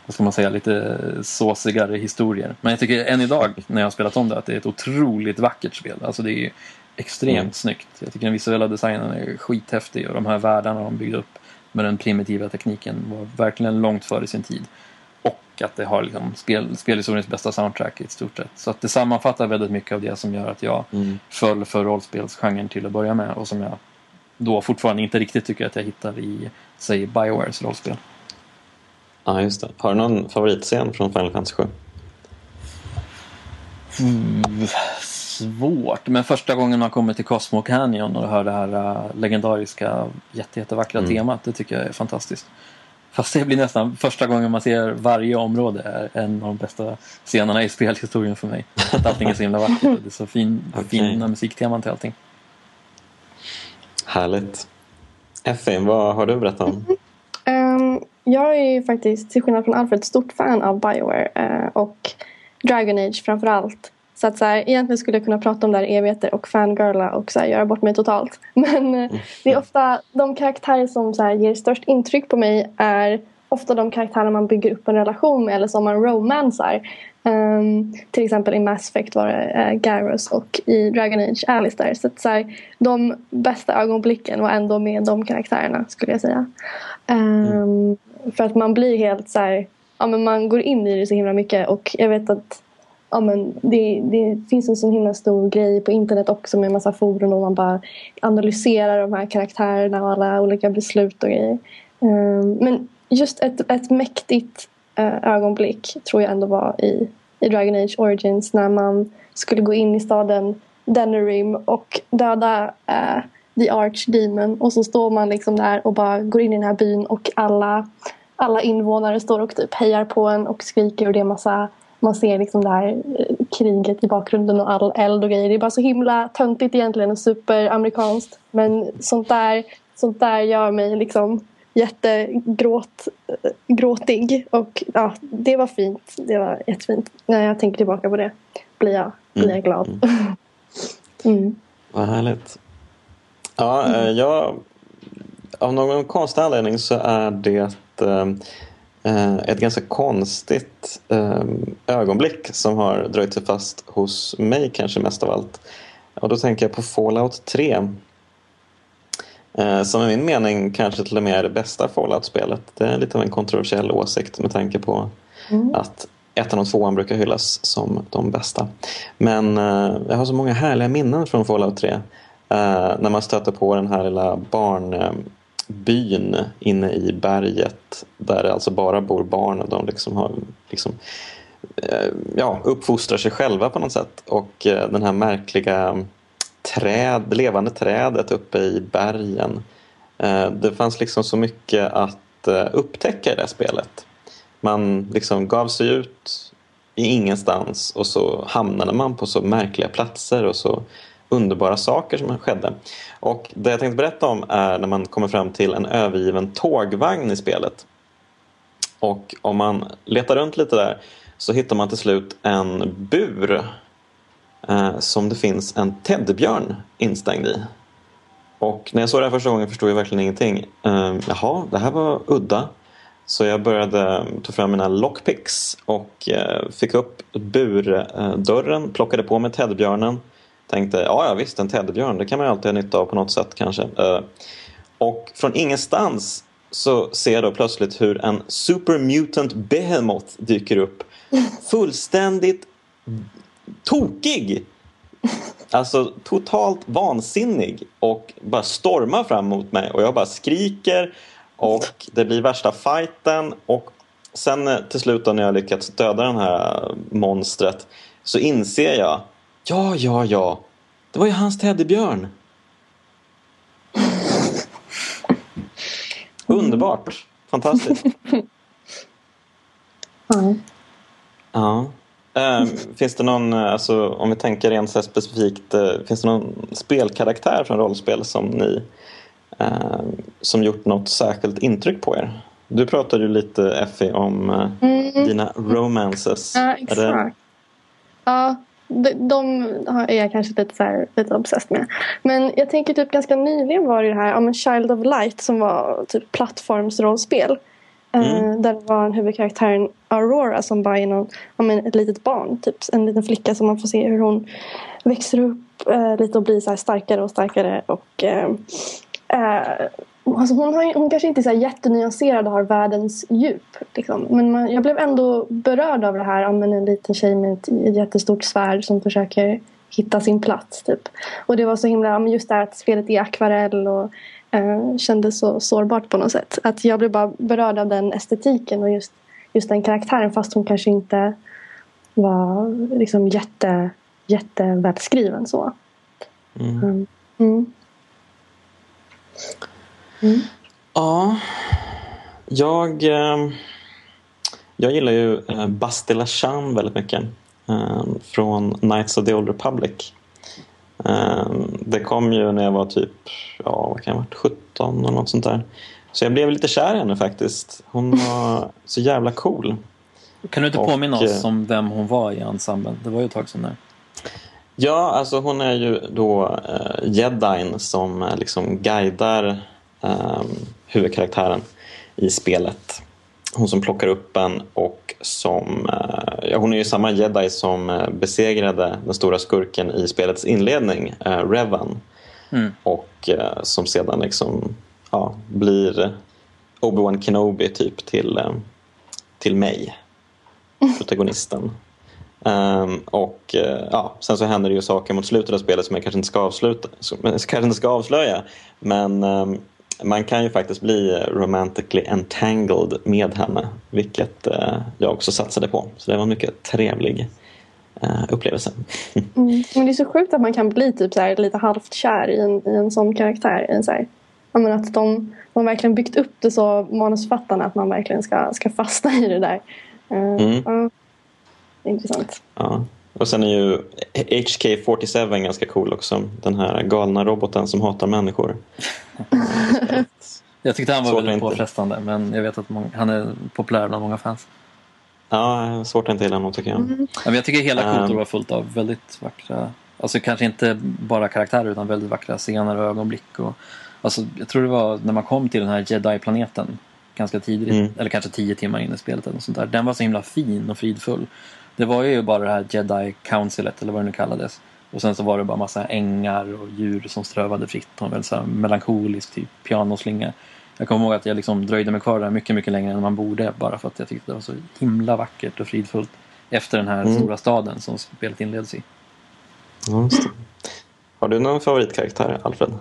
vad ska man säga, lite såsigare historier. Men jag tycker än idag när jag har spelat om det att det är ett otroligt vackert spel. Alltså det är ju extremt Mm. snyggt. Jag tycker den visuella designen är skithäftig och de här världarna de byggde upp med den primitiva tekniken var verkligen långt före sin tid. Och att det har liksom spel, spelhistoriens bästa soundtrack i ett stort sätt. Så att det sammanfattar väldigt mycket av det som gör att jag Mm. föll för rollspelsgenren till att börja med och som jag då fortfarande inte riktigt tycker att jag hittar i, säg, Biowares rollspel. Ja, just det. Har du någon favoritscen från Final Fantasy 7? Mm, svårt, men första gången man kommer till Cosmo Canyon och hör det här äh, legendariska jätte, jättevackra Mm. temat, det tycker jag är fantastiskt. Fast det blir nästan första gången man ser varje område är en av de bästa scenerna i spelhistorien för mig. Att allting är så himla vackert det är så fin, Okej. fina musikteman till allting. Härligt. Effie, vad har du att berätta om? Jag är ju faktiskt, till skillnad från Alfred, ett stort fan av Bioware eh, och Dragon Age framför allt. Så att så här, egentligen skulle jag kunna prata om det här i evigheter och fangirla och så här, göra bort mig totalt. Men eh, det är ofta de karaktärer som så här, ger störst intryck på mig är ofta de karaktärer man bygger upp en relation med eller som man romansar. Ehm, till exempel i Mass Effect var det uh, Garrus och i Dragon Age Alistair. Så, att, så här, de bästa ögonblicken var ändå med de karaktärerna skulle jag säga. Ehm, för att man blir helt så här, ja men man går in i det så himla mycket och jag vet att ja, men det, det finns en så himla stor grej på internet också med massa forum och man bara analyserar de här karaktärerna och alla olika beslut och grejer. Ehm, men just ett, ett mäktigt eh, ögonblick tror jag ändå var i, i Dragon Age Origins när man skulle gå in i staden Denerim och döda eh, The Archdemon och så står man liksom där och bara går in i den här byn och alla, alla invånare står och typ hejar på en och skriker och det är massa man ser liksom det här eh, kriget i bakgrunden och all eld och grejer. Det är bara så himla töntigt egentligen och superamerikanskt. Men sånt där, sånt där gör mig liksom jättegråt, eh. Och ja, det var fint. Det var jättefint. När jag tänker tillbaka på det blir jag, blir jag glad. Mm. Vad härligt. Ja, mm. jag, av någon konstig anledning så är det äh, ett ganska konstigt äh, ögonblick som har dröjt sig fast hos mig kanske mest av allt. Och då tänker jag på Fallout 3. Äh, som i min mening kanske till och med är det bästa Fallout-spelet. Det är lite av en kontroversiell åsikt med tanke på mm. att ettan och tvåan brukar hyllas som de bästa. Men eh, jag har så många härliga minnen från Fallout 3. Eh, när man stöter på den här lilla barnbyn eh, inne i berget där det alltså bara bor barn och de liksom har liksom, eh, ja, uppfostrar sig själva på något sätt. Och eh, den här märkliga träd, levande trädet uppe i bergen. Eh, det fanns liksom så mycket att eh, upptäcka i det spelet. Man liksom gav sig ut i ingenstans och så hamnade man på så märkliga platser och så underbara saker som skedde. Och det jag tänkte berätta om är när man kommer fram till en övergiven tågvagn i spelet. Och om man letar runt lite där så hittar man till slut en bur eh, som det finns en teddybjörn instängd i. Och när jag såg det här första gången förstod jag verkligen ingenting. Eh, jaha, det här var udda. Så jag började mm, ta fram mina lockpicks och eh, fick upp burdörren, plockade på mig teddybjörnen. Tänkte, ja ja visst en teddybjörn, det kan man ju alltid ha nytta av på något sätt kanske. Eh, och från ingenstans så ser jag då plötsligt hur en supermutant Behemoth dyker upp. Fullständigt tokig! Alltså totalt vansinnig och bara stormar fram mot mig och jag bara skriker och det blir värsta fighten och sen eh, till slut när jag lyckats döda den här monstret så inser jag Ja, ja, ja. Det var ju hans teddybjörn. Underbart. Fantastiskt. Mm. Ja. Ähm, finns det någon, eh, alltså, om vi tänker rent så specifikt, äh, finns det någon spelkaraktär från rollspel som ni eh, som gjort något särskilt intryck på er. Du pratade ju lite Effie om eh, mm. dina romances. Ja, exakt. Det... Ja, de, de är jag kanske lite, så här, lite obsessed med. Men jag tänker typ ganska nyligen var det här om Child of Light som var typ plattformsrollspel. Eh, mm. Där det var en huvudkaraktären Aurora som bara är någon, om ett litet barn. Typ en liten flicka som man får se hur hon växer upp eh, lite och blir så starkare och starkare. Och eh, Eh, alltså hon, har, hon kanske inte är så jättenyanserad och har världens djup. Liksom. Men man, jag blev ändå berörd av det här. Men en liten tjej med ett, ett jättestort svärd som försöker hitta sin plats. Typ. Och det var så himla, just det här att spelet är akvarell och eh, kändes så sårbart på något sätt. Att jag blev bara berörd av den estetiken och just, just den karaktären fast hon kanske inte var liksom jätte, jättevälskriven så. Mm. Mm. Mm. Ja, jag, eh, jag gillar ju eh, Bastila Chan väldigt mycket. Eh, från Knights of the Old Republic. Eh, det kom ju när jag var typ ja, vad kan jag varit, 17 eller något sånt där. Så jag blev lite kär i henne faktiskt. Hon var så jävla cool. Kan du inte påminna oss om vem hon var i ensemblen? Det var ju ett tag sedan där. Ja, alltså hon är ju då uh, jedin som uh, liksom guidar um, huvudkaraktären i spelet. Hon som plockar upp en och som... Uh, ja, hon är ju samma jedi som uh, besegrade den stora skurken i spelets inledning, uh, Revan. Mm. Och som sedan liksom ja, blir Obi-Wan Kenobi typ till, till mig, protagonisten. Um, och uh, ja, sen så händer det ju saker mot slutet av spelet som jag kanske inte ska, avsluta, som kanske inte ska avslöja. Men um, man kan ju faktiskt bli romantically entangled med henne. Vilket uh, jag också satsade på. Så det var en mycket trevlig uh, upplevelse. mm. Men det är så sjukt att man kan bli typ så här, lite halvt kär i en, i en sån karaktär. En så här, menar, att de, de har verkligen byggt upp det så, manusförfattarna, att man verkligen ska, ska fastna i det där. Mm intressant. Ja. Och sen är ju HK-47 ganska cool också. Den här galna roboten som hatar människor. jag tyckte han var svårt väldigt påfrestande men jag vet att många, han är populär bland många fans. Ja, svårt att inte gilla honom tycker jag. Mm. Ja, jag tycker hela Kotor um, var fullt av väldigt vackra Alltså kanske inte bara karaktärer utan väldigt vackra scener och ögonblick. Och, alltså, jag tror det var när man kom till den här Jedi-planeten ganska tidigt, Mm. eller kanske tio timmar in i spelet eller något sånt där. Den var så himla fin och fridfull. Det var ju bara det här Jedi Councilet eller vad det nu kallades. Och sen så var det bara massa ängar och djur som strövade fritt och en väldigt så melankolisk typ pianoslinga. Jag kommer ihåg att jag liksom dröjde mig kvar där mycket, mycket längre än man borde bara för att jag tyckte det var så himla vackert och fridfullt efter den här Mm. stora staden som spelet inleds i. Ja. Har du någon favoritkaraktär, Alfred?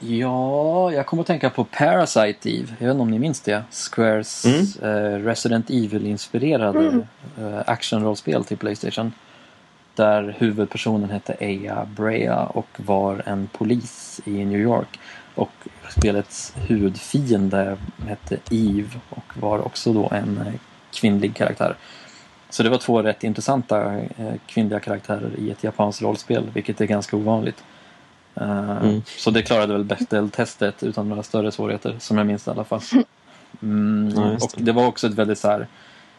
Ja, jag kommer att tänka på Parasite Eve. Jag vet inte om ni minns det? Squares Mm. eh, Resident Evil-inspirerade eh, actionrollspel till Playstation. Där huvudpersonen hette Aya Brea och var en polis i New York. Och spelets huvudfiende hette Eve och var också då en eh, kvinnlig karaktär. Så det var två rätt intressanta eh, kvinnliga karaktärer i ett japanskt rollspel, vilket är ganska ovanligt. Eh, Mm. Så det klarade väl Bechdel-testet utan några större svårigheter, som jag minns det i alla fall. Mm, Ja, och det. var också ett väldigt så här,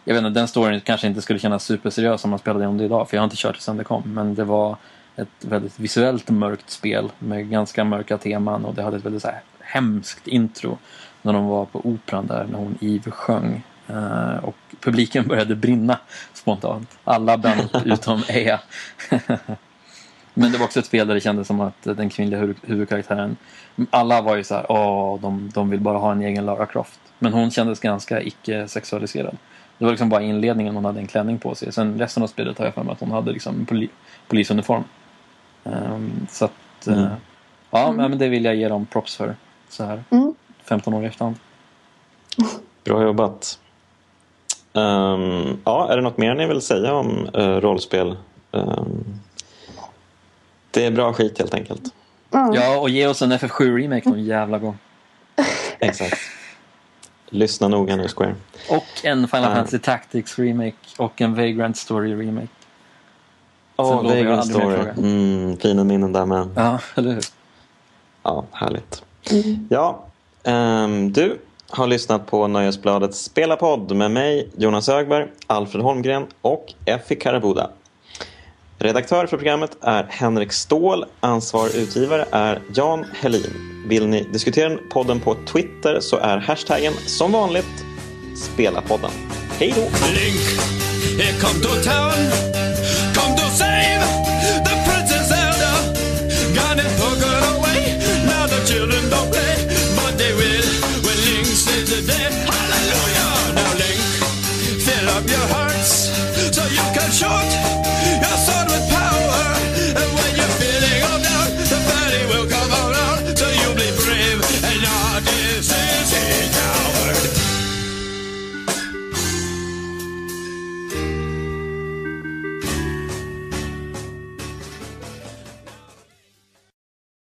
jag vet inte, den storyn kanske inte skulle kännas superseriös om man spelade om det idag, för jag har inte kört det sedan det kom, men det var ett väldigt visuellt mörkt spel med ganska mörka teman och det hade ett väldigt så här hemskt intro när de var på operan där, när hon Eve sjöng. Eh, och publiken började brinna spontant. Alla upp utom Ea. Men det var också ett spel där det kändes som att den kvinnliga hu- huvudkaraktären alla var ju så här, åh, de, de vill bara ha en egen Lara Croft. Men hon kändes ganska icke-sexualiserad. Det var liksom bara inledningen hon hade en klänning på sig. Sen resten av spelet har jag för mig att hon hade liksom poli- polisuniform. Ehm, så att, eh, Mm. ja, men det vill jag ge dem props för. Så här, Mm. 15 år i efterhand. Bra jobbat. Ehm, ja, är det något mer ni vill säga om eh, rollspel? Ehm, det är bra skit helt enkelt. Ja. Ja, och ge oss en FF7-remake någon jävla gång. Exakt. Lyssna noga nu Square. Och en Final Ja. Fantasy Tactics remake och en Vagrant Story remake. Åh, lovar jag Vagrant Story. Mm, fina minnen där med. Ja, eller hur? Ja, härligt. Ja, ehm, du har lyssnat på Nöjesbladets spelarpodd med mig, Jonas Högberg, Alfred Holmgren och Effie Karabuda. Redaktör för programmet är Henrik Ståhl. Ansvarig utgivare är Jan Helin. Vill ni diskutera podden på Twitter så är hashtaggen som vanligt Spelarpodden. Hej då! Link, here come to town. Come to save